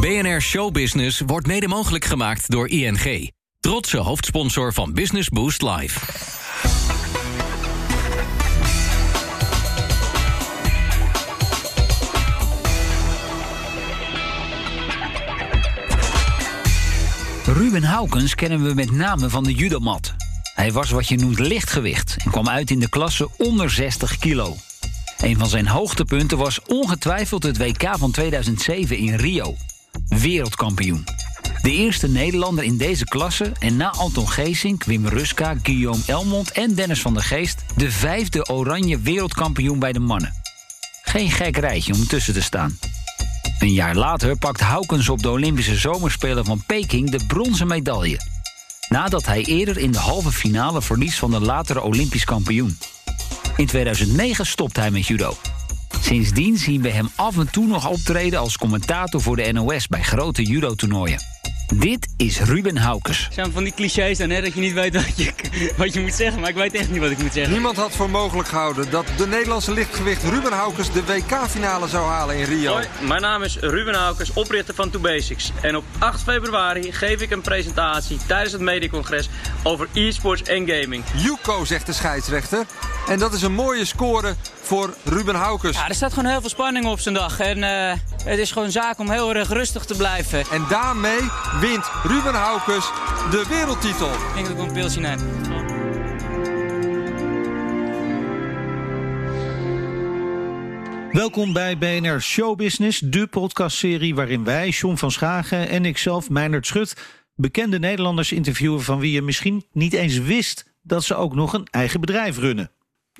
BNR Showbusiness wordt mede mogelijk gemaakt door ING. Trotse hoofdsponsor van Business Boost Live. Ruben Haukens kennen we met name van de judomat. Hij was wat je noemt lichtgewicht en kwam uit in de klasse onder 60 kilo. Een van zijn hoogtepunten was ongetwijfeld het WK van 2007 in Rio. Wereldkampioen. De eerste Nederlander in deze klasse en na Anton Geesink, Wim Ruska, Guillaume Elmond en Dennis van der Geest... de vijfde oranje wereldkampioen bij de mannen. Geen gek rijtje om tussen te staan. Een jaar later pakt Haukens op de Olympische Zomerspelen van Peking de bronzen medaille. Nadat hij eerder in de halve finale verliest van de latere Olympisch kampioen. In 2009 stopt hij met judo. Sindsdien zien we hem af en toe nog optreden als commentator voor de NOS bij grote judo-toernooien. Dit is Ruben Haukes. Het zijn van die clichés dan, hè, dat je niet weet wat je, wat je moet zeggen. Maar ik weet echt niet wat ik moet zeggen. Niemand had voor mogelijk gehouden dat de Nederlandse lichtgewicht Ruben Haukes de WK-finale zou halen in Rio. Hoi, mijn naam is Ruben Haukes, oprichter van 2Basics. En op 8 februari geef ik een presentatie tijdens het mediacongres over e-sports en gaming. Yuko, zegt de scheidsrechter. En dat is een mooie score voor Ruben Haukes. Ja, er staat gewoon heel veel spanning op zijn dag. En uh, het is gewoon zaak om heel erg rustig te blijven. En daarmee wint Ruben Haukes de wereldtitel. Ik denk dat ik een pilsje neem. Welkom bij BNR Showbusiness, de podcastserie waarin wij, John van Schagen en ikzelf, Meijnerd Schut, bekende Nederlanders interviewen van wie je misschien niet eens wist dat ze ook nog een eigen bedrijf runnen.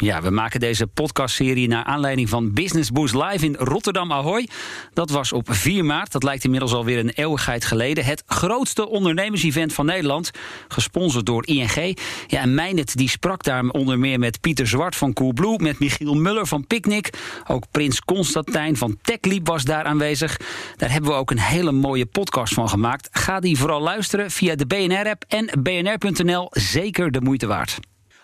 Ja, we maken deze podcastserie naar aanleiding van Business Boost Live in Rotterdam Ahoy. Dat was op 4 maart, dat lijkt inmiddels alweer een eeuwigheid geleden. Het grootste ondernemersevent van Nederland, gesponsord door ING. Ja, en die sprak daar onder meer met Pieter Zwart van Coolblue... met Michiel Muller van Picnic. Ook Prins Constantijn van TechLeap was daar aanwezig. Daar hebben we ook een hele mooie podcast van gemaakt. Ga die vooral luisteren via de BNR-app en bnr.nl. Zeker de moeite waard.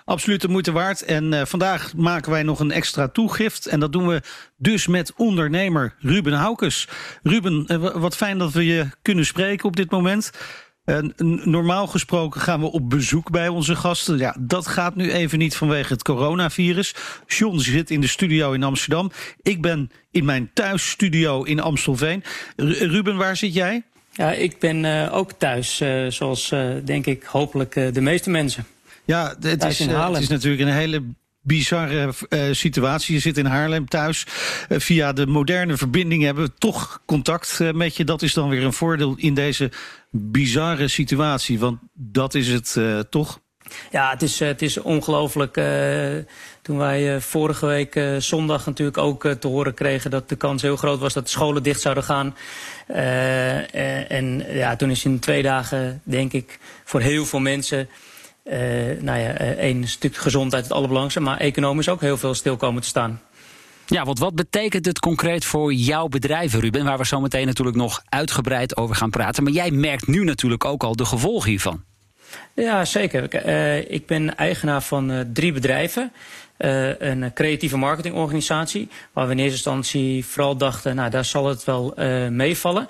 Absoluut de moeite waard. En uh, vandaag maken wij nog een extra toegift. En dat doen we dus met ondernemer Ruben Haukes. Ruben, uh, wat fijn dat we je kunnen spreken op dit moment. Uh, normaal gesproken gaan we op bezoek bij onze gasten. Ja, dat gaat nu even niet vanwege het coronavirus. John zit in de studio in Amsterdam. Ik ben in mijn thuisstudio in Amstelveen. Ruben, waar zit jij? Ja, ik ben ook thuis, zoals denk ik hopelijk de meeste mensen. Ja, het is, uh, het is natuurlijk een hele bizarre uh, situatie. Je zit in Haarlem thuis. Uh, via de moderne verbinding hebben we toch contact uh, met je. Dat is dan weer een voordeel in deze bizarre situatie. Want dat is het toch? Ja, het is, het is ongelooflijk. toen wij vorige week zondag natuurlijk ook te horen kregen... dat de kans heel groot was dat de scholen dicht zouden gaan. en ja, toen is in twee dagen, denk ik, voor heel veel mensen... Uh, nou ja, één stuk gezondheid het allerbelangrijkste, maar economisch ook heel veel stil komen te staan. Ja, want wat betekent het concreet voor jouw bedrijf, Ruben? Waar we zo meteen natuurlijk nog uitgebreid over gaan praten. Maar jij merkt nu natuurlijk ook al de gevolgen hiervan. Ja, zeker. Uh, ik ben eigenaar van uh, drie bedrijven. Uh, een creatieve marketingorganisatie. Waar we in eerste instantie vooral dachten, nou daar zal het wel meevallen.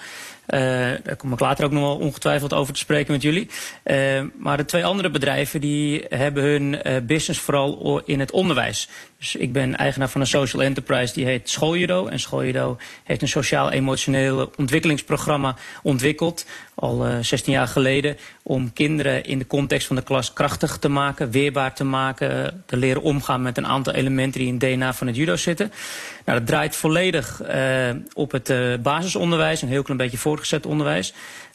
Uh, daar kom ik later ook nog wel ongetwijfeld over te spreken met jullie. Uh, maar de twee andere bedrijven die hebben hun uh, business vooral in het onderwijs. Dus ik ben eigenaar van een social enterprise die heet Schooljudo. En Schooljudo heeft een sociaal-emotioneel ontwikkelingsprogramma ontwikkeld. Al 16 jaar geleden. Om kinderen in de context van de klas krachtig te maken, weerbaar te maken. Te leren omgaan met een aantal elementen die in het DNA van het judo zitten. Nou, dat draait volledig op het basisonderwijs. Een heel klein beetje voor onderwijs.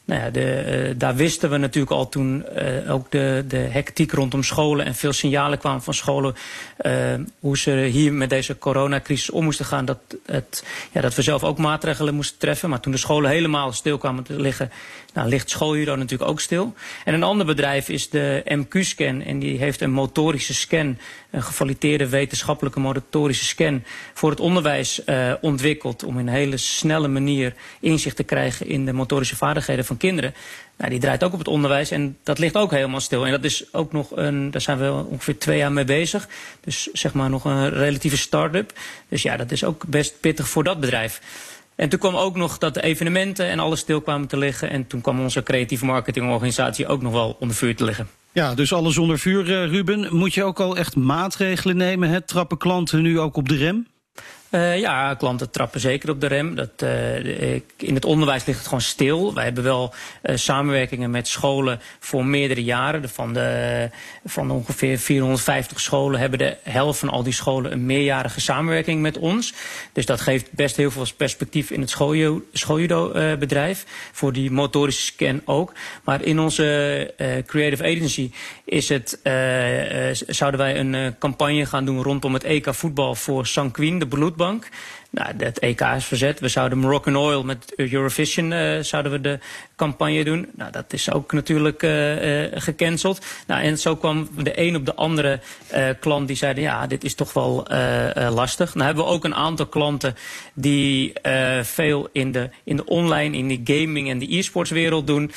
Nou ja, de, uh, daar wisten we natuurlijk al toen uh, ook de, de hectiek rondom scholen en veel signalen kwamen van scholen uh, hoe ze hier met deze coronacrisis om moesten gaan. Dat, het, ja, dat we zelf ook maatregelen moesten treffen. Maar toen de scholen helemaal stil kwamen te liggen, nou, ligt schooljudo natuurlijk ook stil. En een ander bedrijf is de MQ-scan en die heeft een motorische scan, een gevalideerde wetenschappelijke motorische scan voor het onderwijs ontwikkeld om in een hele snelle manier inzicht te krijgen in de motorische vaardigheden van kinderen. Nou, die draait ook op het onderwijs en dat ligt ook helemaal stil. En dat is ook nog een, daar zijn we ongeveer twee jaar mee bezig. Dus zeg maar nog een relatieve start-up. Dus ja, dat is ook best pittig voor dat bedrijf. En toen kwam ook nog dat de evenementen en alles stil kwamen te liggen. En toen kwam onze creatieve marketingorganisatie ook nog wel onder vuur te liggen. Ja, dus alles onder vuur, Ruben. Moet je ook al echt maatregelen nemen? Hè? Trappen klanten nu ook op de rem? Uh, ja, klanten trappen zeker op de rem. Dat, uh, in het onderwijs ligt het gewoon stil. Wij hebben wel uh, samenwerkingen met scholen voor meerdere jaren. Van, de, van ongeveer 450 scholen hebben de helft van al die scholen een meerjarige samenwerking met ons. Dus dat geeft best heel veel perspectief in het schooljudo-bedrijf. voor die motorische scan ook. Maar in onze Creative Agency is het, zouden wij een campagne gaan doen rondom het EK voetbal voor Sanquin, de bloed Bank. Nou, het EK is verzet. We zouden Moroccan Oil met Eurovision uh, zouden we de campagne doen. Nou, dat is ook natuurlijk uh, uh, gecanceld. Nou, en zo kwam de een op de andere klant die zeiden... ja, dit is toch wel lastig. Nou hebben we ook een aantal klanten die veel in de, in de online, in de gaming en de e-sportswereld doen.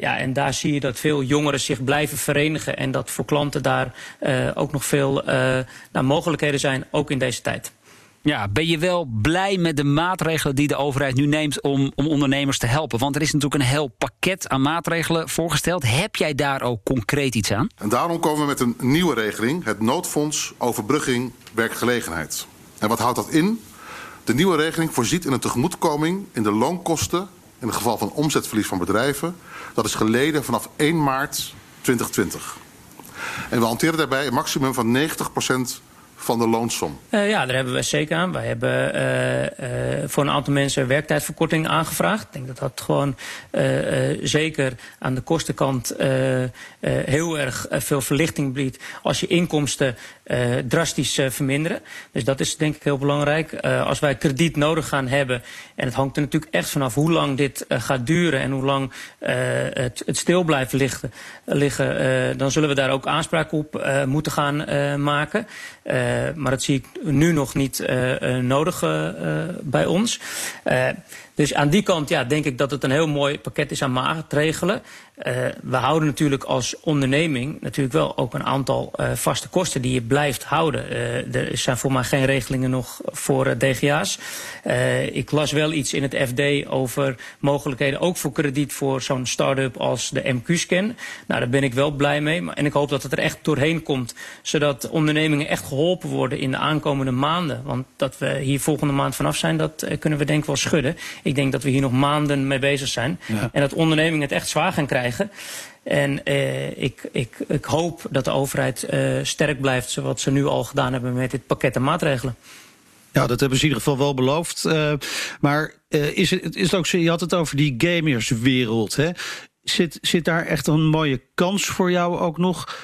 ja, en daar zie je dat veel jongeren zich blijven verenigen... en dat voor klanten daar ook nog veel nou, mogelijkheden zijn, ook in deze tijd. Ja, ben je wel blij met de maatregelen die de overheid nu neemt om, om ondernemers te helpen? Want er is natuurlijk een heel pakket aan maatregelen voorgesteld. Heb jij daar ook concreet iets aan? En daarom komen we met een nieuwe regeling, het noodfonds overbrugging werkgelegenheid. En wat houdt dat in? De nieuwe regeling voorziet in een tegemoetkoming in de loonkosten in het geval van omzetverlies van bedrijven. Dat is geleden vanaf 1 maart 2020. En we hanteren daarbij een maximum van 90 van de loonsom? Uh, ja, daar hebben we zeker aan. Wij hebben uh, uh, voor een aantal mensen werktijdverkorting aangevraagd. Ik denk dat dat gewoon zeker aan de kostenkant heel erg veel verlichting biedt als je inkomsten drastisch verminderen. Dus dat is denk ik heel belangrijk. als wij krediet nodig gaan hebben, en het hangt er natuurlijk echt vanaf hoe lang dit gaat duren en hoe lang het, het, stil blijft liggen, liggen dan zullen we daar ook aanspraak op moeten gaan maken. Eh, maar dat zie ik nu nog niet eh, eh, nodig bij ons. Dus aan die kant ja, denk ik dat het een heel mooi pakket is aan maatregelen. Uh, we houden natuurlijk als onderneming natuurlijk wel ook een aantal uh, vaste kosten die je blijft houden. Uh, er zijn voor mij geen regelingen nog voor DGA's. ik las wel iets in het FD over mogelijkheden ook voor krediet voor zo'n start-up als de MQ-scan. Nou, daar ben ik wel blij mee. En ik hoop dat het er echt doorheen komt, zodat ondernemingen echt geholpen worden in de aankomende maanden. Want dat we hier volgende maand vanaf zijn, dat kunnen we denk ik wel schudden. Ik denk dat we hier nog maanden mee bezig zijn. En dat ondernemingen het echt zwaar gaan krijgen. En eh, ik, ik, ik hoop dat de overheid eh, sterk blijft, zoals ze nu al gedaan hebben met dit pakket aan maatregelen. Ja, dat hebben ze in ieder geval wel beloofd. Uh, maar uh, is het, is het ook zo, je had het over die gamerswereld. Hè? Zit, zit daar echt een mooie kans voor jou ook nog?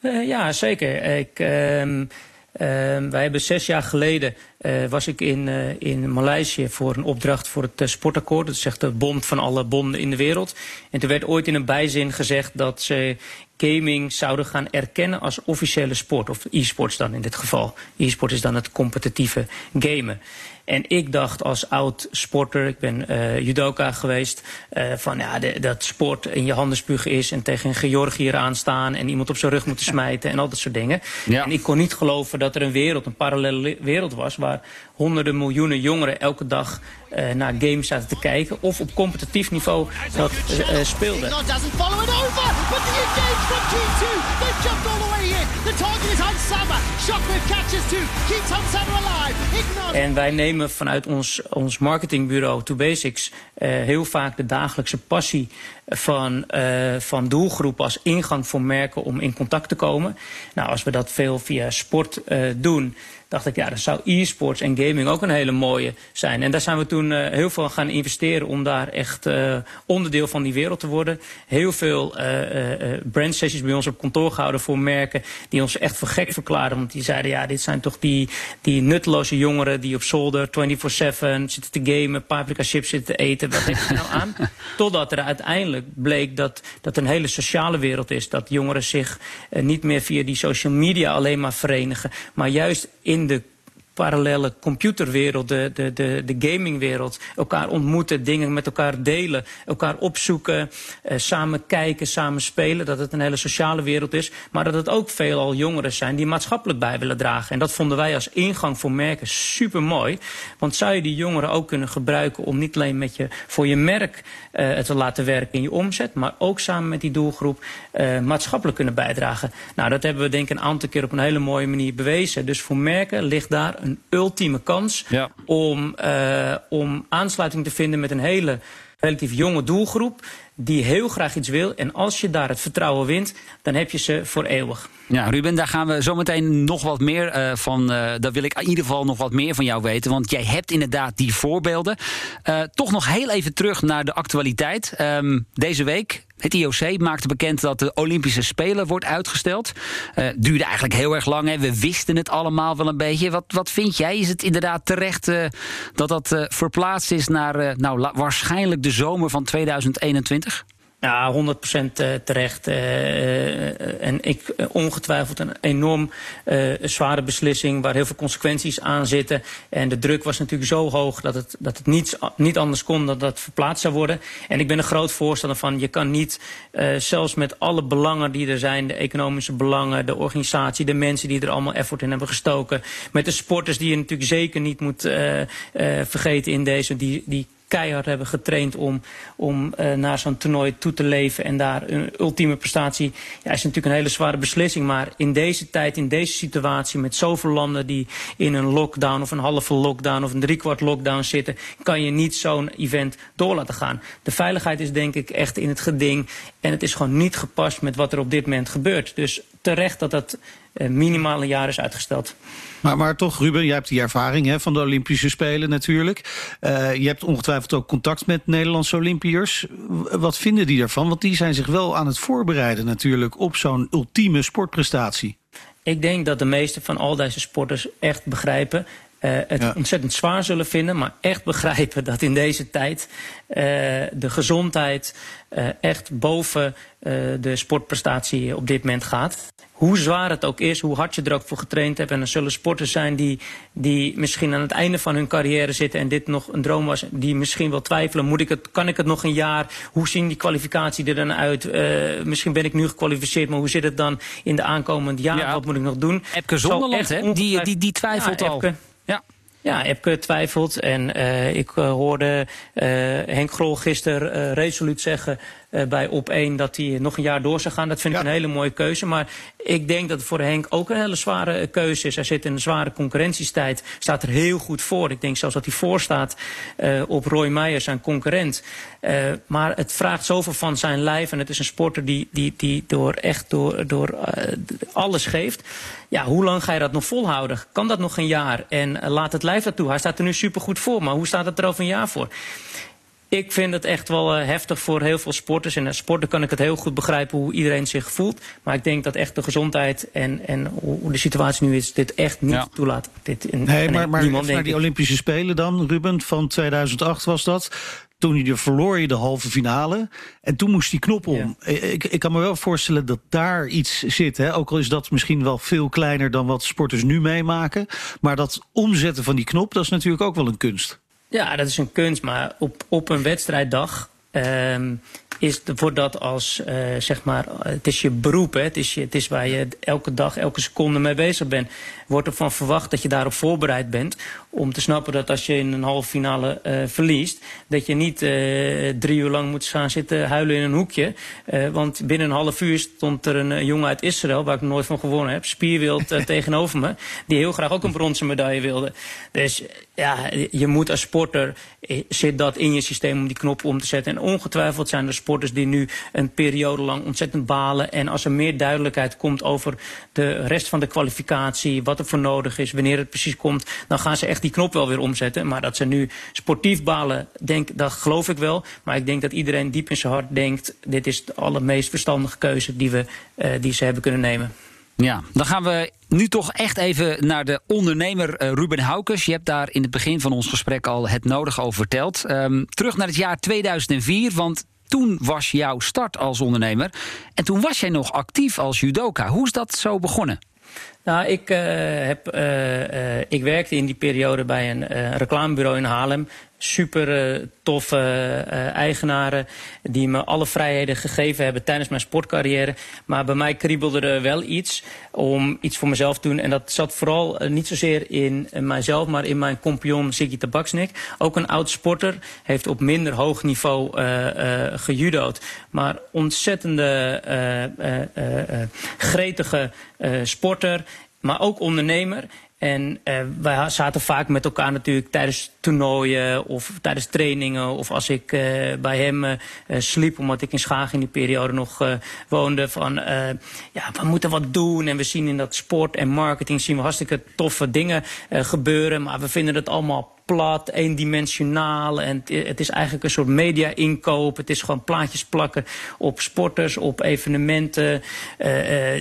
Uh, ja, zeker. Ik, ehm, ehm, wij hebben zes jaar geleden uh, was ik in, uh, in Maleisië voor een opdracht voor het uh, sportakkoord. Dat echt de bond van alle bonden in de wereld. En toen werd ooit in een bijzin gezegd dat ze gaming zouden gaan erkennen als officiële sport. Of e-sports dan in dit geval. E-sport is dan het competitieve gamen. En ik dacht als oud sporter, ik ben uh, judoka geweest, uh, van ja, de, dat sport in je handen spugen is en tegen een Georgiër aanstaan en iemand op zijn rug moeten smijten en al dat soort dingen. Ja. En ik kon niet geloven dat er een wereld, een parallele wereld was waar honderden miljoenen jongeren elke dag uh, naar games zaten te kijken of op competitief niveau dat uh, speelden. En wij nemen vanuit ons, ons marketingbureau To Basics uh, heel vaak de dagelijkse passie van, uh, van doelgroepen als ingang voor merken om in contact te komen. Nou, als we dat veel via sport doen, dacht ik, ja, dan zou e-sports en gaming ook een hele mooie zijn. En daar zijn we toen uh, heel veel gaan investeren om daar echt uh, onderdeel van die wereld te worden. Heel veel uh, brandsessies bij ons op kantoor gehouden voor merken die ons echt voor gek verklaren. Want die zeiden, ja, dit zijn toch die, die nutteloze jongeren die op zolder 24-7 zitten te gamen, paprika chips zitten te eten. Wat heeft er nou aan? Totdat er uiteindelijk bleek dat dat een hele sociale wereld is. Dat jongeren zich niet meer via die social media alleen maar verenigen, maar juist in de parallele computerwereld, de, de, de, de gamingwereld. Elkaar ontmoeten, dingen met elkaar delen, elkaar opzoeken, uh, samen kijken, samen spelen. Dat het een hele sociale wereld is. Maar dat het ook veelal jongeren zijn die maatschappelijk bij willen dragen. En dat vonden wij als ingang voor merken super mooi. Want zou je die jongeren ook kunnen gebruiken om niet alleen met je, voor je merk uh, te laten werken in je omzet, maar ook samen met die doelgroep uh, maatschappelijk kunnen bijdragen. Nou, dat hebben we denk ik een aantal keer op een hele mooie manier bewezen. Dus voor merken ligt daar een ultieme kans Ja. om, uh, om aansluiting te vinden met een hele relatief jonge doelgroep die heel graag iets wil. En als je daar het vertrouwen wint, dan heb je ze voor eeuwig. Ja, Ruben, daar gaan we zometeen nog wat meer uh, van. Uh, daar wil ik in ieder geval nog wat meer van jou weten. Want jij hebt inderdaad die voorbeelden. Uh, toch nog heel even terug naar de actualiteit. Um, deze week. Het IOC maakte bekend dat de Olympische Spelen wordt uitgesteld. Uh, duurde eigenlijk heel erg lang. Hè. We wisten het allemaal wel een beetje. Wat, wat vind jij? Is het inderdaad terecht uh, dat dat uh, verplaatst is naar nou, waarschijnlijk de zomer van 2021? Ja, 100% terecht. Uh, en ik ongetwijfeld een enorm zware beslissing waar heel veel consequenties aan zitten. En de druk was natuurlijk zo hoog dat het, dat het niet, niet anders kon dan dat verplaatst zou worden. En ik ben een groot voorstander van je kan niet, zelfs met alle belangen die er zijn, de economische belangen, de organisatie, de mensen die er allemaal effort in hebben gestoken, met de sporters die je natuurlijk zeker niet moet vergeten in deze, die, die keihard hebben getraind om, om uh, naar zo'n toernooi toe te leven en daar een ultieme prestatie. Ja, is natuurlijk een hele zware beslissing. Maar in deze tijd, in deze situatie, met zoveel landen die in een lockdown of een halve lockdown of een driekwart lockdown zitten, kan je niet zo'n event door laten gaan. De veiligheid is denk ik echt in het geding. En het is gewoon niet gepast met wat er op dit moment gebeurt. Dus terecht dat dat uh, minimaal een jaar is uitgesteld. Maar, maar toch, Ruben, jij hebt die ervaring hè, van de Olympische Spelen natuurlijk. Uh, je hebt ongetwijfeld ook contact met Nederlandse Olympiërs. Wat vinden die ervan? Want die zijn zich wel aan het voorbereiden natuurlijk op zo'n ultieme sportprestatie. Ik denk dat de meeste van al deze sporters echt begrijpen het ja. ontzettend zwaar zullen vinden, maar echt begrijpen dat in deze tijd uh, de gezondheid uh, echt boven de sportprestatie op dit moment gaat. Hoe zwaar het ook is, hoe hard je er ook voor getraind hebt. En er zullen sporters zijn die, die misschien aan het einde van hun carrière zitten en dit nog een droom was, die misschien wel twijfelen. Moet ik het, kan ik het nog een jaar? Hoe zien die kwalificatie er dan uit? misschien ben ik nu gekwalificeerd, maar hoe zit het dan in de aankomende jaren? Ja. Wat moet ik nog doen? Epke Zonderland, hè? Die, die, die twijfelt ja, al. Epke, ja. Ja, Epke twijfelt. En uh, ik uh, hoorde Henk Grol gisteren resoluut zeggen bij op 1 dat hij nog een jaar door zou gaan. Dat vind ik een hele mooie keuze. Maar ik denk dat het voor Henk ook een hele zware keuze is. Hij zit in een zware concurrentiestijd. Staat er heel goed voor. Ik denk zelfs dat hij voorstaat op Roy Meijer, zijn concurrent. maar het vraagt zoveel van zijn lijf. En het is een sporter die, die, die door echt door, door alles geeft. Ja, hoe lang ga je dat nog volhouden? Kan dat nog een jaar? En laat het lijf dat toe. Hij staat er nu supergoed voor. Maar hoe staat het er over een jaar voor? Ik vind het echt wel uh, heftig voor heel veel sporters. En als sporter kan ik het heel goed begrijpen hoe iedereen zich voelt. Maar ik denk dat echt de gezondheid en, en hoe de situatie nu is, dit echt niet ja. toelaat. Dit, en, nee, maar, maar niemand, naar die Olympische Spelen dan, Ruben, van 2008 was dat. Toen je verloor je de halve finale. En toen moest die knop om. Ja. Ik, ik kan me wel voorstellen dat daar iets zit. Hè? Ook al is dat misschien wel veel kleiner dan wat sporters nu meemaken. Maar dat omzetten van die knop, dat is natuurlijk ook wel een kunst. Ja, dat is een kunst. Maar op, op een wedstrijddag um, is, wordt dat als, uh, zeg maar, het is je beroep. Hè? Het, is je, het is waar je elke dag, elke seconde mee bezig bent. Wordt ervan verwacht dat je daarop voorbereid bent. Om te snappen dat als je in een halve finale uh, verliest, dat je niet uh, drie uur lang moet gaan zitten huilen in een hoekje. Uh, want binnen een half uur stond er een jongen uit Israël, waar ik nooit van gewonnen heb, spierwild tegenover me, die heel graag ook een bronzen medaille wilde. Dus ja, je moet als sporter, zit dat in je systeem om die knop om te zetten. En ongetwijfeld zijn er sporters die nu een periode lang ontzettend balen. En als er meer duidelijkheid komt over de rest van de kwalificatie, wat er voor nodig is, wanneer het precies komt, dan gaan ze echt die knop wel weer omzetten. Maar dat ze nu sportief balen, denk, dat geloof ik wel. Maar ik denk dat iedereen diep in zijn hart denkt, dit is de allermeest verstandige keuze die, we, uh, die ze hebben kunnen nemen. Ja, dan gaan we nu toch echt even naar de ondernemer uh, Ruben Haukes. Je hebt daar in het begin van ons gesprek al het nodige over verteld. Um, terug naar het jaar 2004, want toen was jouw start als ondernemer. En toen was jij nog actief als judoka. Hoe is dat zo begonnen? Nou, ik, uh, heb, uh, ik werkte in die periode bij een reclamebureau in Haarlem super toffe eigenaren die me alle vrijheden gegeven hebben tijdens mijn sportcarrière. Maar bij mij kriebelde er wel iets om iets voor mezelf te doen. En dat zat vooral niet zozeer in mijzelf, maar in mijn compagnon Ziggy Tabaksnik. Ook een oud sporter, heeft op minder hoog niveau gejudo'd. Maar ontzettende gretige sporter maar ook ondernemer. En uh, wij zaten vaak met elkaar natuurlijk tijdens toernooien of tijdens trainingen. Of als ik uh, bij hem uh, sliep, omdat ik in Schagen in die periode nog woonde. Van ja, we moeten wat doen. En we zien in dat sport en marketing zien we hartstikke toffe dingen gebeuren. Maar we vinden het allemaal plat, eendimensionaal. En het is eigenlijk een soort media-inkoop. Het is gewoon plaatjes plakken op sporters, op evenementen.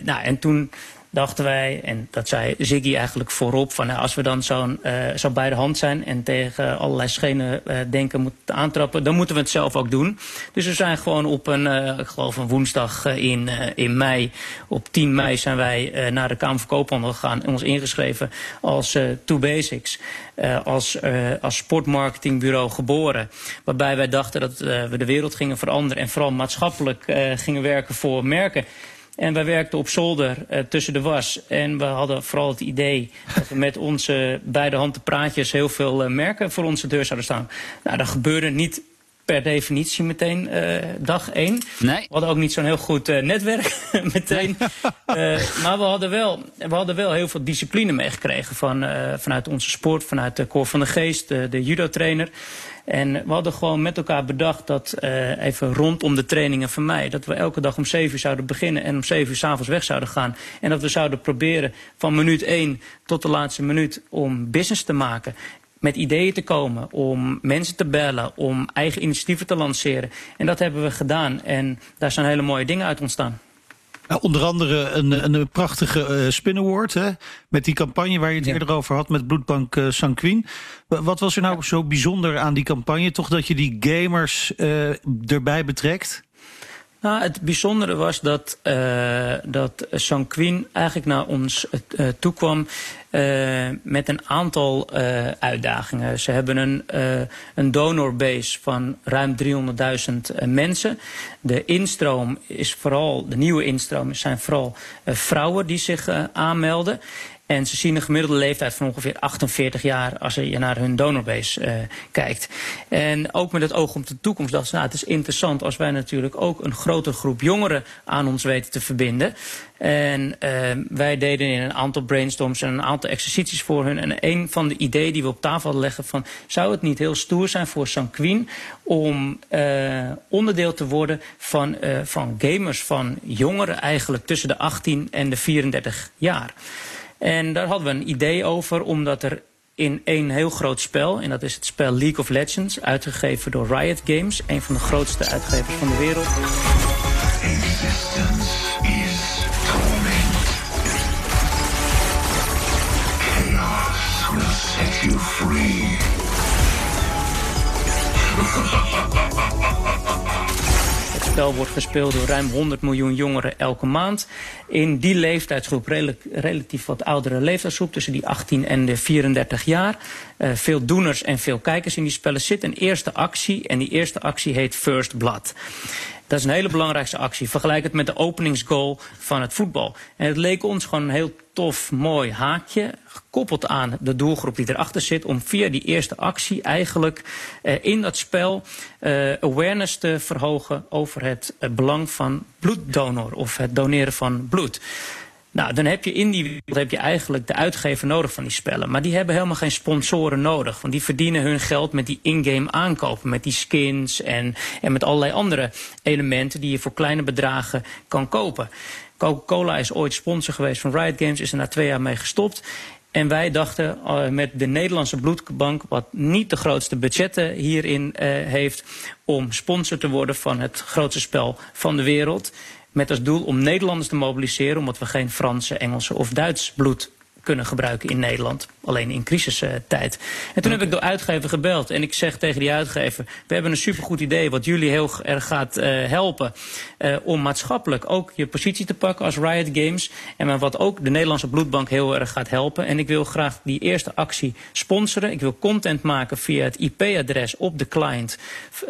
nou, en toen dachten wij, en dat zei Ziggy eigenlijk voorop, van nou, als we dan zo'n uh, zo bij de hand zijn en tegen allerlei schenen uh, denken moeten aantrappen, dan moeten we het zelf ook doen. Dus we zijn gewoon op een, uh, ik geloof een woensdag in, in mei, op 10 mei zijn wij naar de Kamer van Koophandel gegaan en ons ingeschreven als Two Basics. als, als sportmarketingbureau geboren. Waarbij wij dachten dat we de wereld gingen veranderen en vooral maatschappelijk gingen werken voor merken. En wij werkten op zolder uh, tussen de was. En we hadden vooral het idee dat we met onze beide handen praatjes heel veel uh, merken voor onze deur zouden staan. Nou, dat gebeurde niet per definitie meteen uh, dag één. Nee. We hadden ook niet zo'n heel goed netwerk meteen. maar we hadden, wel, we hadden wel heel veel discipline meegekregen van, vanuit onze sport, vanuit de Cor van de Geest, de judo-trainer. En we hadden gewoon met elkaar bedacht dat, uh, even rondom de trainingen van mij, dat we elke dag om 7 uur zouden beginnen en om 7 uur s'avonds weg zouden gaan. En dat we zouden proberen van minuut 1 tot de laatste minuut om business te maken met ideeën te komen, om mensen te bellen, om eigen initiatieven te lanceren. En dat hebben we gedaan en daar zijn hele mooie dingen uit ontstaan. Nou, onder andere een, een prachtige uh, Spin Award. Hè? Met die campagne waar je het ja. eerder over had met Bloedbank uh, Sanquin. Wat was er nou ja. zo bijzonder aan die campagne? Toch dat je die gamers uh, erbij betrekt? Nou, het bijzondere was dat, uh, dat Sanquin eigenlijk naar ons uh, toekwam uh, met een aantal uitdagingen. Ze hebben een, een donorbase van ruim 300.000 mensen. De instroom is vooral, de nieuwe instroom zijn vooral vrouwen die zich aanmelden. En ze zien een gemiddelde leeftijd van ongeveer 48 jaar als je naar hun donorbase uh, kijkt. En ook met het oog op de toekomst ze, nou, het is interessant als wij natuurlijk ook een grotere groep jongeren aan ons weten te verbinden. En uh, wij deden in een aantal brainstorms en een aantal exercities voor hun. En een van de ideeën die we op tafel hadden leggen van... zou het niet heel stoer zijn voor Sanquin om uh, onderdeel te worden van, van gamers, van jongeren eigenlijk tussen de 18 en de 34 jaar. En daar hadden we een idee over, omdat er in één heel groot spel, en dat is het spel League of Legends, uitgegeven door Riot Games, een van de grootste uitgevers van de wereld. Spel wordt gespeeld door ruim 100 miljoen jongeren elke maand. In die leeftijdsgroep, relatief wat oudere leeftijdsgroep, tussen die 18 en de 34 jaar. Uh, veel doeners en veel kijkers in die spellen zit een eerste actie. En die eerste actie heet First Blood. Dat is een hele belangrijkste actie. Vergelijk het met de openingsgoal van het voetbal. En het leek ons gewoon een heel tof, mooi haakje, gekoppeld aan de doelgroep die erachter zit, om via die eerste actie eigenlijk uh, in dat spel uh, awareness te verhogen over het uh, belang van bloeddonor of het doneren van bloed. Nou, dan heb je in die wereld heb je eigenlijk de uitgever nodig van die spellen. Maar die hebben helemaal geen sponsoren nodig. Want die verdienen hun geld met die in-game aankopen. Met die skins en, en met allerlei andere elementen die je voor kleine bedragen kan kopen. Coca-Cola is ooit sponsor geweest van Riot Games, is er na twee jaar mee gestopt. En wij dachten uh, met de Nederlandse bloedbank, wat niet de grootste budgetten hierin uh, heeft, om sponsor te worden van het grootste spel van de wereld. Met als doel om Nederlanders te mobiliseren, omdat we geen Franse, Engelse of Duits bloed kunnen gebruiken in Nederland. Alleen in crisistijd. En toen heb ik de uitgever gebeld. En ik zeg tegen die uitgever: We hebben een supergoed idee. wat jullie heel erg gaat uh, helpen. Uh, om maatschappelijk ook je positie te pakken als Riot Games. En wat ook de Nederlandse Bloedbank heel erg gaat helpen. En ik wil graag die eerste actie sponsoren. Ik wil content maken via het IP-adres op de client.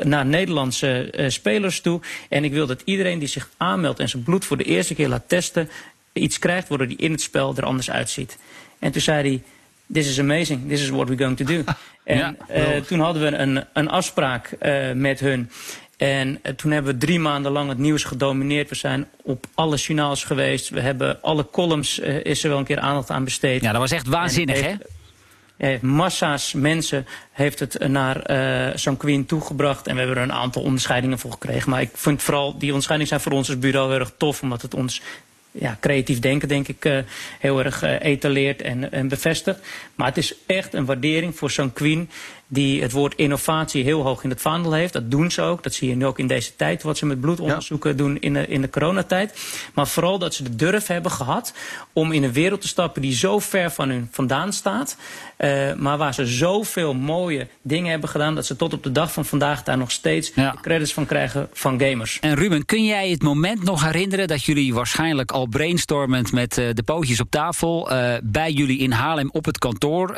naar Nederlandse uh, spelers toe. En ik wil dat iedereen die zich aanmeldt en zijn bloed voor de eerste keer laat testen. Iets krijgt waardoor die in het spel er anders uitziet. En toen zei hij this is amazing, this is what we're going to do. en ja, uh, toen hadden we een, een afspraak uh, met hun. En uh, toen hebben we drie maanden lang het nieuws gedomineerd. We zijn op alle journaals geweest. We hebben alle columns, is er wel een keer aandacht aan besteed. Ja, dat was echt waanzinnig, hè? Heeft massa's mensen heeft het naar uh, Sanquin toegebracht. En we hebben er een aantal onderscheidingen voor gekregen. Maar ik vind vooral, die onderscheidingen zijn voor ons als bureau heel erg tof. Omdat het ons ja, creatief denken, denk ik, uh, heel erg uh, etaleert en, en bevestigt. Maar het is echt een waardering voor zo'n Queen die het woord innovatie heel hoog in het vaandel heeft. Dat doen ze ook. Dat zie je nu ook in deze tijd, wat ze met bloedonderzoeken ja. doen in de, in de coronatijd. Maar vooral dat ze de durf hebben gehad om in een wereld te stappen die zo ver van hun vandaan staat. Uh, maar waar ze zoveel mooie dingen hebben gedaan, dat ze tot op de dag van vandaag daar nog steeds ja. credits van krijgen van gamers. En Ruben, kun jij het moment nog herinneren dat jullie waarschijnlijk al brainstormend met uh, de pootjes op tafel uh, bij jullie in Haarlem op het kantoor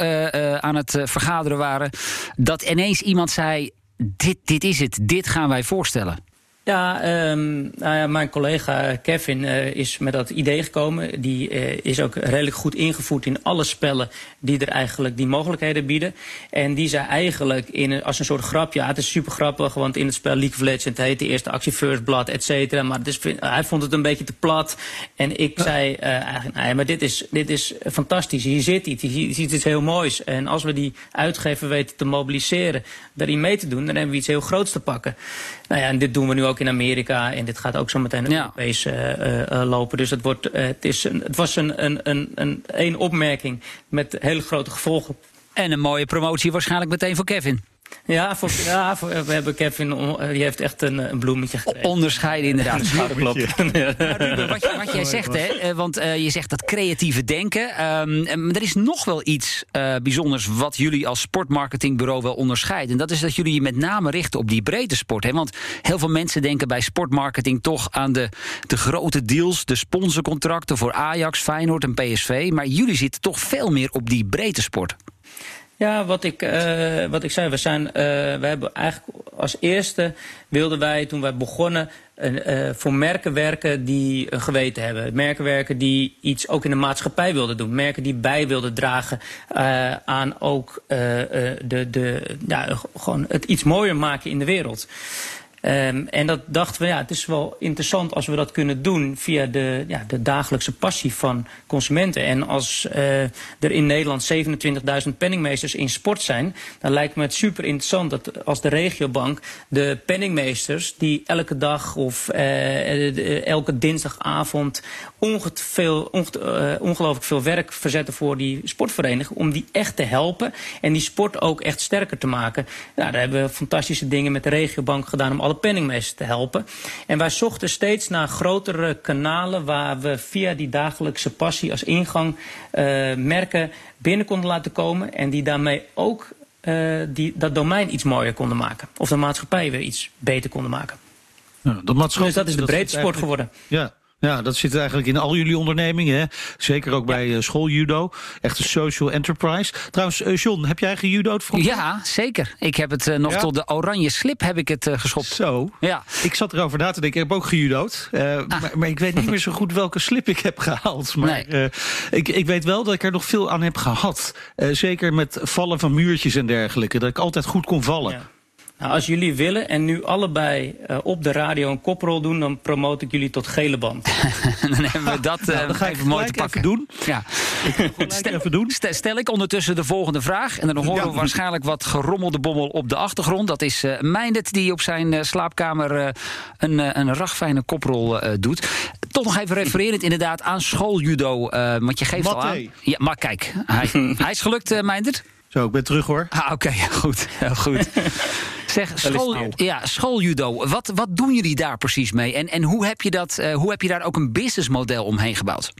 aan het vergaderen waren? Dat ineens iemand zei: dit, dit is het, dit gaan wij voorstellen? Ja, um, nou ja, mijn collega Kevin uh, is met dat idee gekomen. Die uh, is ook redelijk goed ingevoerd in alle spellen die er eigenlijk die mogelijkheden bieden. En die zei eigenlijk in, als een soort grapje, ja, het is super grappig, want in het spel League of Legends heet de eerste actie First Blood, et cetera. Maar dus, hij vond het een beetje te plat. En ik ja. zei uh, eigenlijk, nee, maar dit is, dit is fantastisch. Hier zit iets, hier zit iets heel moois. En als we die uitgever weten te mobiliseren, daarin mee te doen, dan hebben we iets heel groots te pakken. Nou ja, en dit doen we nu ook in Amerika. En dit gaat ook zo meteen ja. Europees uh, uh, lopen. Dus het, wordt, het, is een, het was een, een, een, een, een opmerking met hele grote gevolgen. En een mooie promotie waarschijnlijk meteen voor Kevin. Ja, voor, ja voor, we hebben Kevin, die heeft echt een, een bloemetje gekregen. Onderscheiden inderdaad. Ja, dat klopt. Ja. Ruben, wat, wat, jij zegt, hè, want uh, je zegt dat creatieve denken. Um, er is nog wel iets uh, bijzonders wat jullie als sportmarketingbureau wel onderscheidt. En dat is dat jullie je met name richten op die breedte sport. Hè? Want heel veel mensen denken bij sportmarketing toch aan de, de grote deals, de sponsorcontracten voor Ajax, Feyenoord en PSV. Maar jullie zitten toch veel meer op die breedte sport. Ja, wat ik, uh, wat ik zei, we, zijn, uh, we hebben eigenlijk als eerste wilden wij toen wij begonnen uh, voor merken werken die een geweten hebben. Merken werken die iets ook in de maatschappij wilden doen. Merken die bij wilden dragen aan ook de, de, ja, gewoon het iets mooier maken in de wereld. Um, en dat dachten we, ja, het is wel interessant als we dat kunnen doen via de, ja, de dagelijkse passie van consumenten. En als uh, er in Nederland 27.000 penningmeesters in sport zijn, dan lijkt me het super interessant dat als de regiobank de penningmeesters die elke dag of de, elke dinsdagavond uh, ongelooflijk veel werk verzetten voor die sportvereniging, om die echt te helpen en die sport ook echt sterker te maken. Nou, daar hebben we fantastische dingen met de regiobank gedaan om alle penningmeesters te helpen. En wij zochten steeds naar grotere kanalen waar we via die dagelijkse passie als ingang uh, merken binnen konden laten komen. En die daarmee ook uh, die, dat domein iets mooier konden maken. Of de maatschappij weer iets beter konden maken. Ja, dat dus dat is de breedte sport geworden. Ja, ja, dat zit eigenlijk in al jullie ondernemingen. Hè? Zeker ook bij ja. schooljudo. Echt een social enterprise. Trouwens, uh, John, heb jij gejudo'd vroeger? Ja, zeker. Ik heb het uh, nog ja? tot de oranje slip heb ik het uh, geschopt. Zo? Ja. Ik zat erover na te denken. Ik heb ook gejudo'd. Ah. Maar, maar, ik weet niet meer zo goed welke slip ik heb gehaald. Maar nee. ik, ik weet wel dat ik er nog veel aan heb gehad. zeker met vallen van muurtjes en dergelijke. Dat ik altijd goed kon vallen. Ja. Nou, als jullie willen en nu allebei uh, op de radio een koprol doen, dan promote ik jullie tot gele band. dan hebben we dat uh, nou, dan ga ik even mooi te pakken. Even doen. Ja. Stel, even doen. Stel ik ondertussen de volgende vraag. En dan horen ja. we waarschijnlijk wat gerommelde bommel op de achtergrond. Dat is uh, Meindert die op zijn uh, slaapkamer uh, een, een ragfijne koprol doet. Toch nog even refererend inderdaad aan schooljudo. want je geeft al aan. Ja, maar kijk, hij, hij is gelukt, Meindert. Zo, ik ben terug hoor. Ah, oké, okay, goed. Heel goed. Zeg, school, ja, schooljudo. Wat, wat doen jullie daar precies mee? En, en hoe, heb je dat, uh, hoe heb je daar ook een businessmodel omheen gebouwd?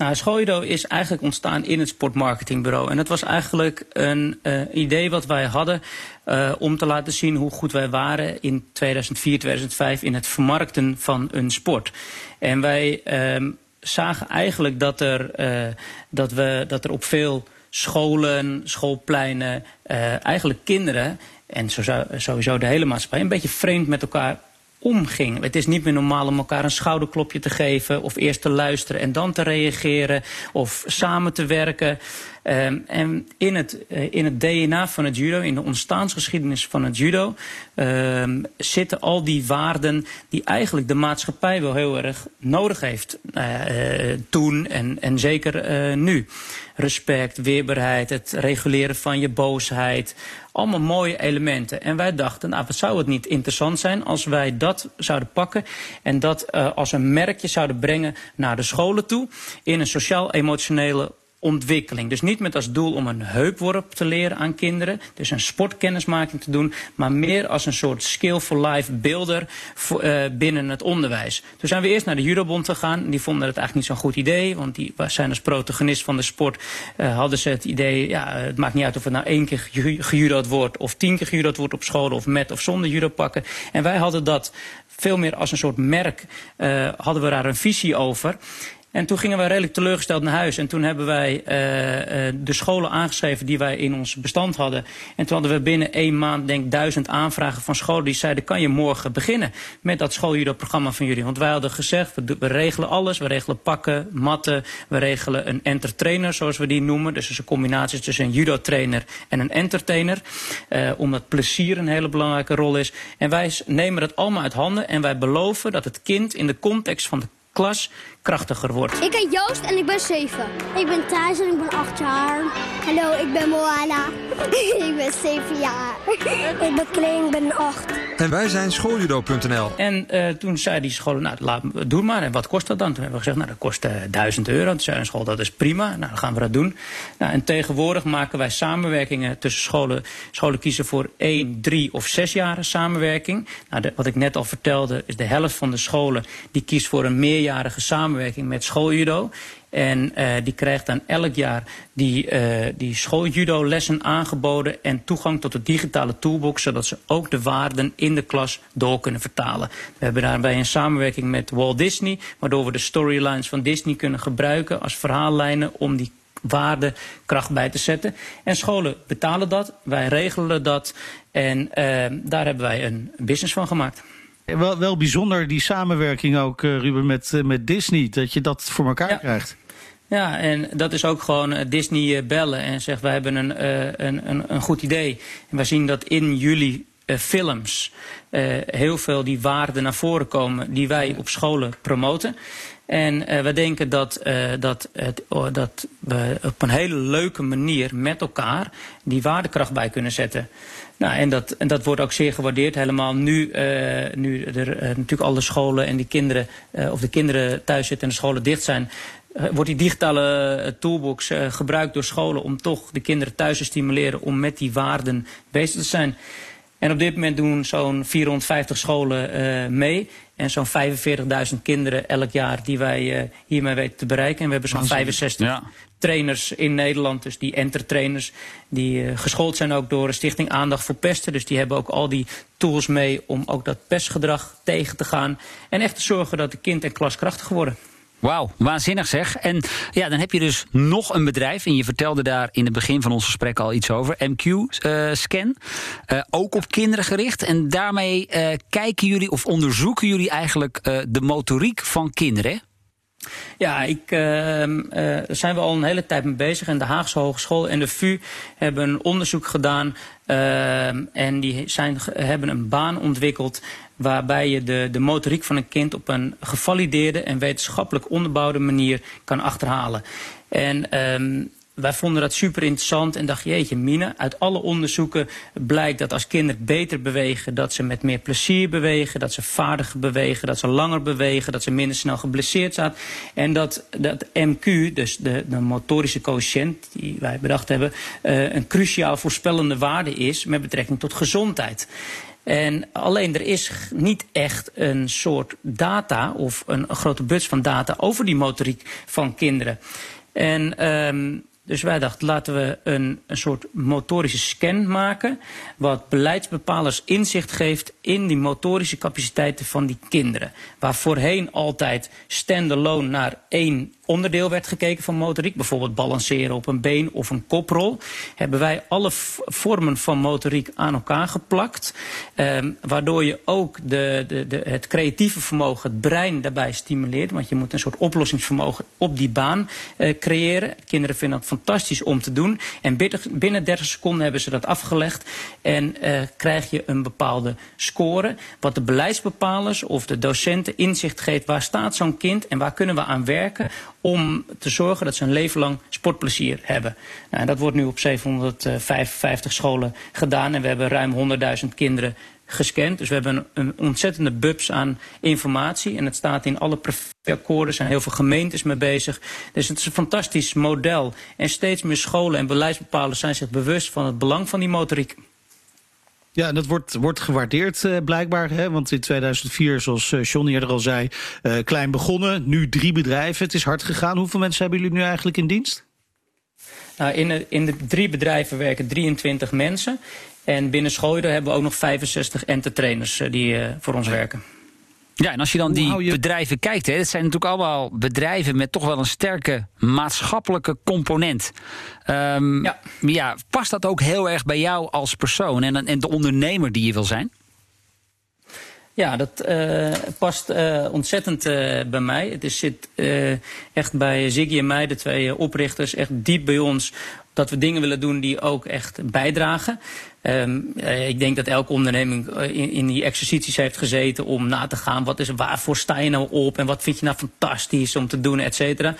Nou, schooljudo is eigenlijk ontstaan in het sportmarketingbureau. En dat was eigenlijk een uh, idee wat wij hadden uh, om te laten zien hoe goed wij waren in 2004, 2005 in het vermarkten van een sport. En wij uh, zagen eigenlijk dat er, uh, dat we, dat er op veel scholen, schoolpleinen, eigenlijk kinderen en sowieso de hele maatschappij een beetje vreemd met elkaar omging. Het is niet meer normaal om elkaar een schouderklopje te geven... of eerst te luisteren en dan te reageren of samen te werken. Um, en in het, uh, in het DNA van het judo, in de ontstaansgeschiedenis van het judo... Um, zitten al die waarden die eigenlijk de maatschappij wel heel erg nodig heeft. Uh, uh, toen en, en zeker nu. Respect, weerbaarheid, het reguleren van je boosheid. Allemaal mooie elementen. En wij dachten, nou, wat zou het niet interessant zijn als wij dat zouden pakken... en dat als een merkje zouden brengen naar de scholen toe... in een sociaal-emotionele ontwikkeling. Dus niet met als doel om een heupworp te leren aan kinderen, dus een sportkennismaking te doen, maar meer als een soort skill for life builder uh, binnen het onderwijs. Toen zijn we eerst naar de judobond gegaan. Die vonden het eigenlijk niet zo'n goed idee, want die zijn als protagonist van de sport, uh, hadden ze het idee, ja, het maakt niet uit of het nou één keer gejudo'd wordt of tien keer gejudo'd wordt op school of met of zonder judo pakken. En wij hadden dat veel meer als een soort merk, uh, hadden we daar een visie over. En toen gingen wij redelijk teleurgesteld naar huis. En toen hebben wij uh, uh, de scholen aangeschreven die wij in ons bestand hadden. En toen hadden we binnen één maand denk ik duizend aanvragen van scholen die zeiden... kan je morgen beginnen met dat schooljudo-programma van jullie? Want wij hadden gezegd, we, we, regelen alles. We regelen pakken, matten. We regelen een entertainer, zoals we die noemen. Dus een combinatie tussen een judo-trainer en een entertainer. Uh, omdat plezier een hele belangrijke rol is. En wij nemen dat allemaal uit handen. En wij beloven dat het kind in de context van de klas krachtiger wordt. Ik ben Joost en ik ben 7. Ik ben Thijs en ik ben 8 jaar. Hallo, ik ben Moana. ik ben 7 jaar. ik ben Kleen, ik ben 8. En wij zijn schooljudo.nl. En uh, toen zei die school, nou laat, doe maar. En wat kost dat dan? Toen hebben we gezegd, nou dat kost uh, 1000 euro. Toen zei een school, dat is prima. Nou, dan gaan we dat doen. Nou, en tegenwoordig maken wij samenwerkingen tussen scholen. Scholen kiezen voor 1, 3 of 6 jaren samenwerking. Nou, de, wat ik net al vertelde, is de helft van de scholen die kiest voor een meerjarige samenwerking samenwerking met schooljudo. En uh, die krijgt dan elk jaar die, uh, die schooljudo lessen aangeboden en toegang tot de digitale toolbox, zodat ze ook de waarden in de klas door kunnen vertalen. We hebben daarbij een samenwerking met Walt Disney, waardoor we de storylines van Disney kunnen gebruiken als verhaallijnen om die waarde kracht bij te zetten. En scholen betalen dat, wij regelen dat en uh, daar hebben wij een business van gemaakt. Wel, wel bijzonder die samenwerking ook, uh, Ruben, met, uh, met Disney. Dat je dat voor elkaar ja. krijgt. Ja, en dat is ook gewoon uh, Disney bellen en zeggen wij hebben een, een, een, een goed idee. En wij zien dat in jullie films heel veel die waarden naar voren komen die wij op scholen promoten. En uh, we denken dat, uh, dat, het, dat we op een hele leuke manier met elkaar die waardekracht bij kunnen zetten. Nou, en dat, en dat wordt ook zeer gewaardeerd. Helemaal nu, uh, nu er uh, natuurlijk alle scholen en die kinderen, uh, of de kinderen thuis zitten en de scholen dicht zijn, wordt die digitale toolbox gebruikt door scholen om toch de kinderen thuis te stimuleren om met die waarden bezig te zijn. En op dit moment doen zo'n 450 scholen mee. En zo'n 45.000 kinderen elk jaar die wij uh, hiermee weten te bereiken. En we hebben zo'n 65 ja. trainers in Nederland, dus die entertrainers, die uh, geschoold zijn ook door de Stichting Aandacht voor Pesten. Dus die hebben ook al die tools mee om ook dat pestgedrag tegen te gaan. En echt te zorgen dat de kind en klas krachtig worden. Wauw, waanzinnig zeg. En ja, dan heb je dus nog een bedrijf. En je vertelde daar in het begin van ons gesprek al iets over. MQ uh, Scan. Uh, ook op kinderen gericht. En daarmee uh, kijken jullie of onderzoeken jullie eigenlijk de motoriek van kinderen. Ja, ik, zijn we al een hele tijd mee bezig. En de Haagse Hogeschool en de VU hebben een onderzoek gedaan. En die zijn, hebben een baan ontwikkeld waarbij je de, de motoriek van een kind op een gevalideerde en wetenschappelijk onderbouwde manier kan achterhalen. En um, wij vonden dat super interessant en dachten, jeetje Mine, uit alle onderzoeken blijkt dat als kinderen beter bewegen, dat ze met meer plezier bewegen, dat ze vaardiger bewegen, dat ze langer bewegen, dat ze minder snel geblesseerd zijn. En dat, dat MQ, dus de, de motorische coëfficiënt die wij bedacht hebben, uh, een cruciaal voorspellende waarde is met betrekking tot gezondheid. En alleen er is niet echt een soort data of een, grote buts van data over die motoriek van kinderen. En um, dus wij dachten, laten we een, een soort motorische scan maken. Wat beleidsbepalers inzicht geeft in die motorische capaciteiten van die kinderen. Waar voorheen altijd standalone naar één onderdeel werd gekeken van motoriek, bijvoorbeeld balanceren op een been of een koprol, hebben wij alle vormen van motoriek aan elkaar geplakt. Um, waardoor je ook de, de, de, het creatieve vermogen, het brein daarbij stimuleert. Want je moet een soort oplossingsvermogen op die baan uh, creëren. Kinderen vinden dat fantastisch om te doen. En binnen 30 seconden hebben ze dat afgelegd. En uh, krijg je een bepaalde score. Wat de beleidsbepalers of de docenten inzicht geeft. Waar staat zo'n kind en waar kunnen we aan werken om te zorgen dat ze een leven lang sportplezier hebben. Nou, dat wordt nu op 755 scholen gedaan en we hebben ruim 100.000 kinderen gescand. Dus we hebben een, een, ontzettende bubs aan informatie. En het staat in alle akkoorden. Er zijn heel veel gemeentes mee bezig. Dus het is een fantastisch model. En steeds meer scholen en beleidsbepalers zijn zich bewust van het belang van die motoriek. Ja, en dat wordt, wordt gewaardeerd uh, blijkbaar. Hè? Want in 2004, zoals uh, John eerder al zei, uh, klein begonnen. Nu drie bedrijven. Het is hard gegaan. Hoeveel mensen hebben jullie nu eigenlijk in dienst? Nou, in, de, in de drie bedrijven werken 23 mensen. En binnen Schooider hebben we ook nog 65 entertrainers die voor ons werken. Ja, en als je dan die bedrijven kijkt, hè, dat zijn natuurlijk allemaal bedrijven met toch wel een sterke maatschappelijke component. Um, ja. ja. past dat ook heel erg bij jou als persoon en, en de ondernemer die je wil zijn? Ja, dat uh, past uh, ontzettend uh, bij mij. Het is, zit echt bij Ziggy en mij, de twee oprichters, echt diep bij ons dat we dingen willen doen die ook echt bijdragen. Um, ik denk dat elke onderneming in, in, die exercities heeft gezeten om na te gaan. Wat is, waarvoor sta je nou op en wat vind je nou fantastisch om te doen, et cetera.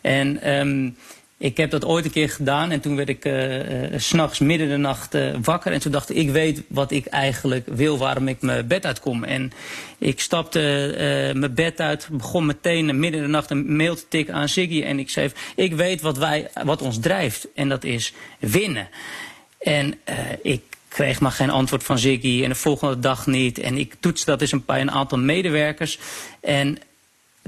En um, ik heb dat ooit een keer gedaan en toen werd ik uh, s'nachts midden de nacht wakker. En toen dacht ik, ik weet wat ik eigenlijk wil, waarom ik mijn bed uitkom. En ik stapte mijn bed uit, begon meteen midden de nacht een mail te tikken aan Ziggy. En ik schreef, ik weet wat, wij, wat ons drijft en dat is winnen. En ik kreeg maar geen antwoord van Ziggy en de volgende dag niet. En ik toetste dat eens een, een aantal medewerkers. En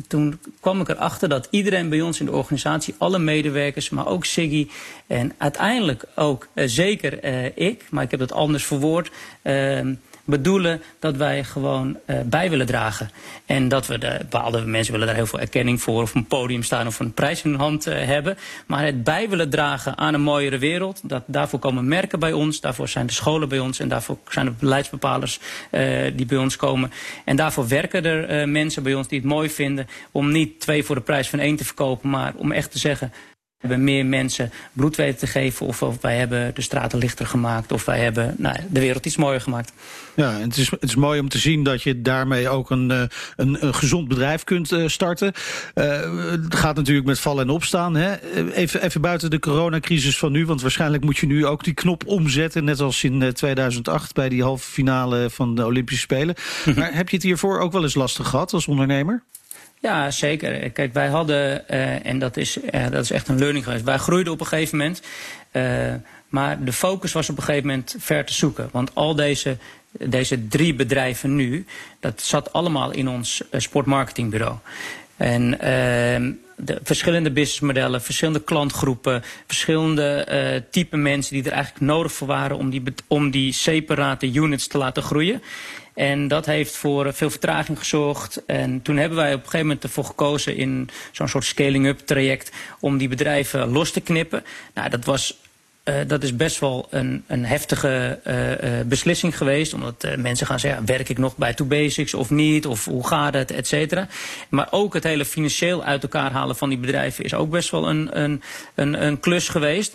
toen kwam ik erachter dat iedereen bij ons in de organisatie, alle medewerkers, maar ook Siggy en uiteindelijk ook uh, zeker uh, ik, maar ik heb het anders verwoord, uh, bedoelen dat wij gewoon uh, bij willen dragen. En dat we, de, bepaalde mensen willen daar heel veel erkenning voor, of een podium staan of een prijs in hun hand uh, hebben. Maar het bij willen dragen aan een mooiere wereld, dat, daarvoor komen merken bij ons, daarvoor zijn de scholen bij ons en daarvoor zijn de beleidsbepalers uh, die bij ons komen. En daarvoor werken er mensen bij ons die het mooi vinden om niet twee voor de prijs van één te verkopen, maar om echt te zeggen hebben meer mensen bloed weten te geven. Of, of, wij hebben de straten lichter gemaakt. Of wij hebben nou, de wereld iets mooier gemaakt. Ja, het is, het is mooi om te zien dat je daarmee ook een, eh, een, een gezond bedrijf kunt uh, starten. Uh, het gaat natuurlijk met vallen en opstaan. Hè? Even, even buiten de coronacrisis van nu. Want waarschijnlijk moet je nu ook die knop omzetten. Net als in 2008 bij die halve finale van de Olympische Spelen. maar heb je het hiervoor ook wel eens lastig gehad als ondernemer? Ja, zeker. Kijk, wij hadden, uh, en dat is, uh, dat is echt een learning geweest, wij groeiden op een gegeven moment. Uh, maar de focus was op een gegeven moment ver te zoeken. Want al deze, deze drie bedrijven nu, dat zat allemaal in ons sportmarketingbureau. En de verschillende businessmodellen, verschillende klantgroepen, verschillende type mensen die er eigenlijk nodig voor waren om die, om die separate units te laten groeien. En dat heeft voor veel vertraging gezorgd. En toen hebben wij op een gegeven moment ervoor gekozen in zo'n soort scaling-up traject om die bedrijven los te knippen. Nou, dat was uh, dat is best wel een, een heftige uh, uh, beslissing geweest. Omdat mensen gaan zeggen, werk ik nog bij Two Basics of niet? Of hoe gaat het, et cetera. Maar ook het hele financieel uit elkaar halen van die bedrijven... is ook best wel een, een, een, een klus geweest.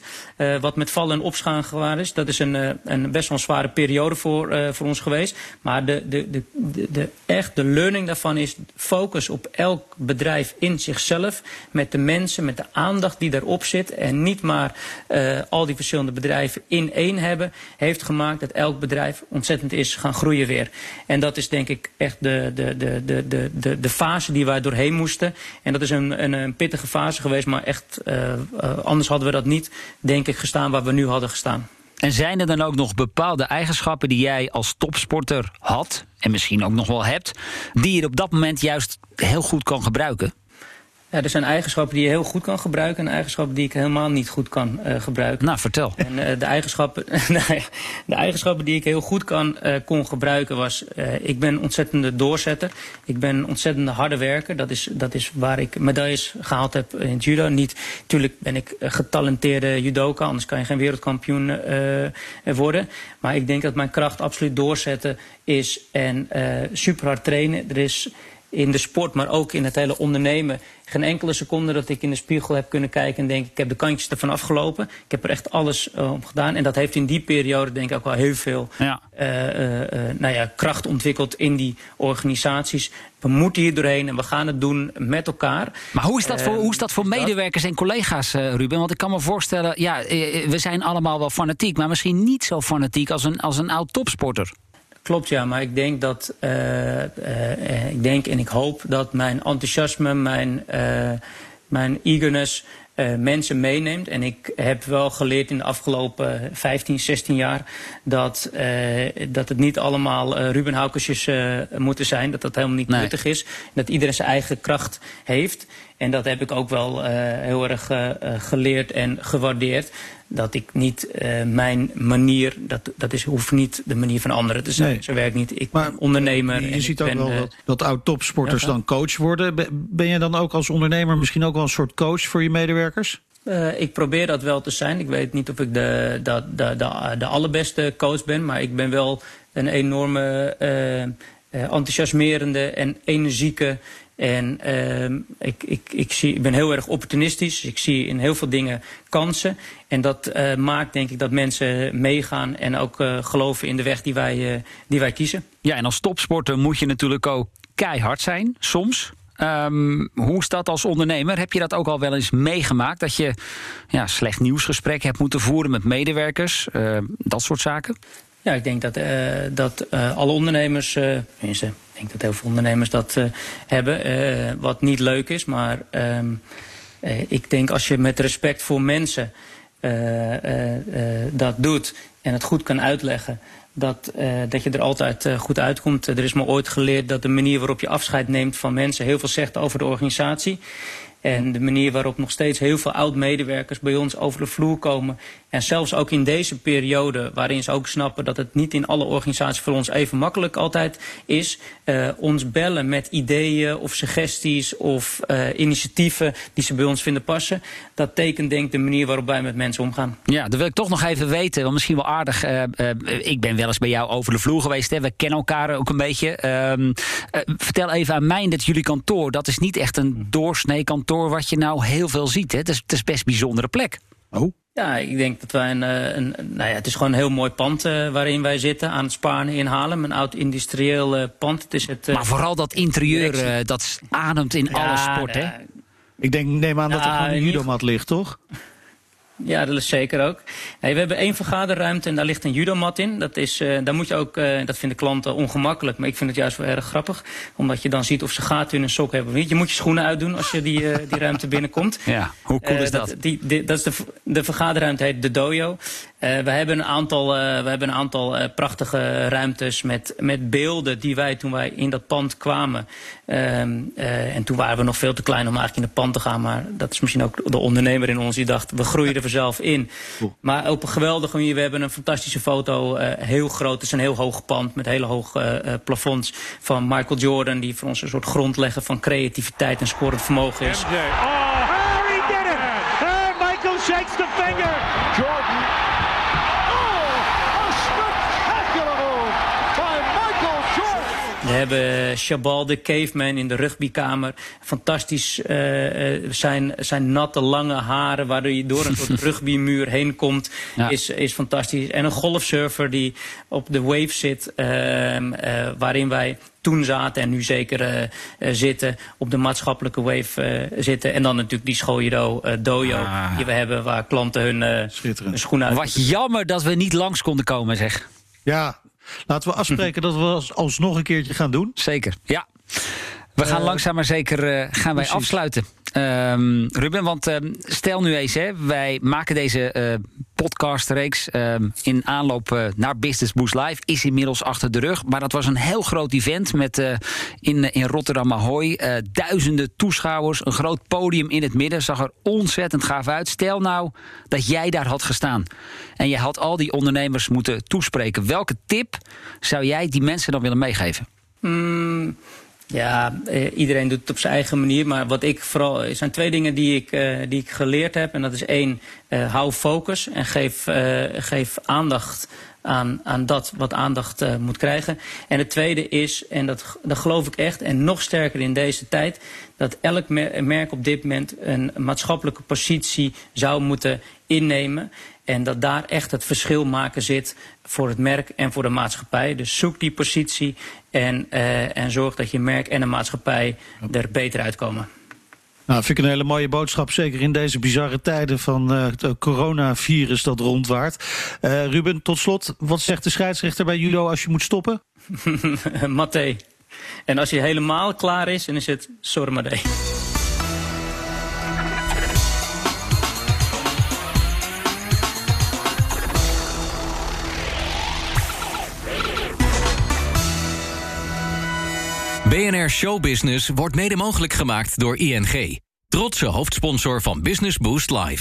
wat met vallen en opstaan gewaar is. Dat is een, een best wel een zware periode voor, voor ons geweest. Maar de, de, de, de, de, echt de learning daarvan is focus op elk bedrijf in zichzelf. Met de mensen, met de aandacht die daarop zit. En niet maar al die verschillende bedrijven in één hebben, heeft gemaakt dat elk bedrijf ontzettend is gaan groeien weer. En dat is denk ik echt de, de, de, de, de, de, fase die wij doorheen moesten. En dat is een, een, een pittige fase geweest, maar echt uh, uh, anders hadden we dat niet, denk ik, gestaan waar we nu hadden gestaan. En zijn er dan ook nog bepaalde eigenschappen die jij als topsporter had, en misschien ook nog wel hebt, die je op dat moment juist heel goed kan gebruiken? Ja, er zijn eigenschappen die je heel goed kan gebruiken en eigenschappen die ik helemaal niet goed kan uh, gebruiken. Nou, vertel. En uh, de, eigenschappen, de eigenschappen die ik heel goed kan, uh, kon gebruiken was... ik ben een ontzettende doorzetter. Ik ben een ontzettende harde werker. Dat is, dat is waar ik medailles gehaald heb in het judo. Niet, natuurlijk ben ik getalenteerde judoka, anders kan je geen wereldkampioen worden. Maar ik denk dat mijn kracht absoluut doorzetten is en super hard trainen. Er is in de sport, maar ook in het hele ondernemen. Geen enkele seconde dat ik in de spiegel heb kunnen kijken en denk ik heb de kantjes ervan afgelopen. Ik heb er echt alles uh, om gedaan. En dat heeft in die periode denk ik ook wel heel veel ja. Uh, uh, nou ja, kracht ontwikkeld in die organisaties. We moeten hier doorheen en we gaan het doen met elkaar. Maar hoe is dat voor, hoe is dat voor medewerkers en collega's, Ruben? Want ik kan me voorstellen, ja, we zijn allemaal wel fanatiek, maar misschien niet zo fanatiek als een, als een oud topsporter. Klopt, ja, maar ik denk dat, uh, uh, ik denk en ik hoop dat mijn enthousiasme, mijn, uh, mijn eagerness mensen meeneemt. En ik heb wel geleerd in de afgelopen 15, 16 jaar dat, dat het niet allemaal Ruben Haukersjes moeten zijn. Dat dat helemaal niet nuttig is. Dat iedereen zijn eigen kracht heeft. En dat heb ik ook wel heel erg geleerd en gewaardeerd dat ik niet mijn manier, dat, dat is, hoeft niet de manier van anderen te zijn. Nee. Zo werkt niet. Ik ben ondernemer. Je, je ziet ook ben, wel dat, dat oud-topsporters ja, dan coach worden. Ben je dan ook als ondernemer misschien ook wel een soort coach voor je medewerkers? Uh, ik probeer dat wel te zijn. Ik weet niet of ik de, de, de, de, de allerbeste coach ben, maar ik ben wel een enorme uh, enthousiasmerende en energieke en uh, ik, ik, ik, zie, ik ben heel erg opportunistisch. Ik zie in heel veel dingen kansen. En dat uh, maakt denk ik dat mensen meegaan en ook uh, geloven in de weg die wij, uh, die wij kiezen. Ja, en als topsporter moet je natuurlijk ook keihard zijn, soms. Um, hoe is dat als ondernemer? Heb je dat ook al wel eens meegemaakt? Dat je ja, slecht nieuwsgesprek hebt moeten voeren met medewerkers? dat soort zaken? Ja, ik denk dat, dat alle ondernemers, tenminste denk dat heel veel ondernemers dat uh, hebben, uh, wat niet leuk is. Maar um, uh, ik denk als je met respect voor mensen dat doet en het goed kan uitleggen, dat, dat je er altijd goed uitkomt. er is me ooit geleerd dat de manier waarop je afscheid neemt van mensen heel veel zegt over de organisatie. En de manier waarop nog steeds heel veel oud-medewerkers bij ons over de vloer komen. En zelfs ook in deze periode, waarin ze ook snappen dat het niet in alle organisaties voor ons even makkelijk altijd is. Uh, ons bellen met ideeën of suggesties of uh, initiatieven die ze bij ons vinden passen. Dat tekent denk ik de manier waarop wij met mensen omgaan. Ja, dat wil ik toch nog even weten, want misschien wel aardig. Uh, ik ben wel eens bij jou over de vloer geweest. Hè. We kennen elkaar ook een beetje. Ehm, vertel even aan mij dat jullie kantoor, dat is niet echt een doorsnee kantoor wat je nou heel veel ziet. Hè? Het, is, het is best een bijzondere plek. Oh. Ja, ik denk dat wij een, eh, een, nou ja, het is gewoon een heel mooi pand uh, waarin wij zitten aan het Sparen in Haarlem. Een oud industrieel uh, pand. Het is het, maar vooral dat interieur, dat ademt in ja, alle sport, hè? Ik denk, neem aan dat er gewoon een judomat ligt, toch? Ja, dat is zeker ook. Nee, we hebben één vergaderruimte en daar ligt een judomat in. Dat, is, uh, daar moet je ook, uh, dat vinden klanten ongemakkelijk, maar ik vind het juist wel erg grappig. Omdat je dan ziet of ze gaten in een sok hebben of niet. Je moet je schoenen uitdoen als je die, uh, die ruimte binnenkomt. Ja, hoe cool is dat? dat? Die, die, dat is de, de vergaderruimte heet de dojo. We hebben een aantal, we hebben een aantal prachtige ruimtes met, met beelden die wij toen wij in dat pand kwamen. Ehm, en toen waren we nog veel te klein om eigenlijk in het pand te gaan. Maar dat is misschien ook de ondernemer in ons die dacht, we groeien er zelf in. Cool. Maar op een geweldige manier. We hebben een fantastische foto. Uh, heel groot. Het is een heel hoog pand met hele hoge uh, plafonds. Van Michael Jordan. Die voor ons een soort grondlegger van creativiteit en scorend vermogen is. MJ. Oh, he did it! Uh, Michael shakes the finger. Jordan. Oh, a spectacular move by Michael Jordan. We hebben Chabal de Caveman in de rugbykamer. Fantastisch uh, zijn, zijn natte lange haren waardoor je door een soort rugbymuur heen komt. Ja. Is, is fantastisch. En een golfsurfer die op de wave zit. Uh, waarin wij toen zaten en nu zeker uh, uh, zitten. Op de maatschappelijke wave uh, zitten. En dan natuurlijk die schooljudo dojo ah. die we hebben waar klanten hun, hun schoenen uit. Wat jammer dat we niet langs konden komen zeg. Ja, Laten we afspreken dat we alsnog een keertje gaan doen. Zeker, ja. We gaan uh, langzaam maar zeker uh, gaan wij afsluiten. Um, Ruben, want uh, stel nu eens, hè, wij maken deze podcastreeks ehm, in aanloop eh, naar Business Boost Live is inmiddels achter de rug. Maar dat was een heel groot event met uh, in, in Rotterdam Ahoy duizenden toeschouwers, een groot podium in het midden, zag er ontzettend gaaf uit. Stel nou dat jij daar had gestaan en je had al die ondernemers moeten toespreken. Welke tip zou jij die mensen dan willen meegeven? Mm. Ja, eh, iedereen doet het op zijn eigen manier. Maar wat ik vooral. Er zijn twee dingen die ik, uh, die ik geleerd heb. En dat is één, uh, hou focus en geef, geef aandacht aan, aan dat wat aandacht moet krijgen. En het tweede is, en dat, dat geloof ik echt, en nog sterker in deze tijd, dat elk merk op dit moment een maatschappelijke positie zou moeten innemen. En dat daar echt het verschil maken zit voor het merk en voor de maatschappij. Dus zoek die positie en, uh, en zorg dat je merk en de maatschappij er beter uitkomen. Nou, vind ik een hele mooie boodschap, zeker in deze bizarre tijden van uh, het coronavirus dat rondwaart. Uh, Ruben, tot slot, wat zegt de scheidsrechter bij judo als je moet stoppen? Mathé. En als je helemaal klaar is, dan is het Sormadé. BNR Showbusiness wordt mede mogelijk gemaakt door ING. Trotse hoofdsponsor van Business Boost Live.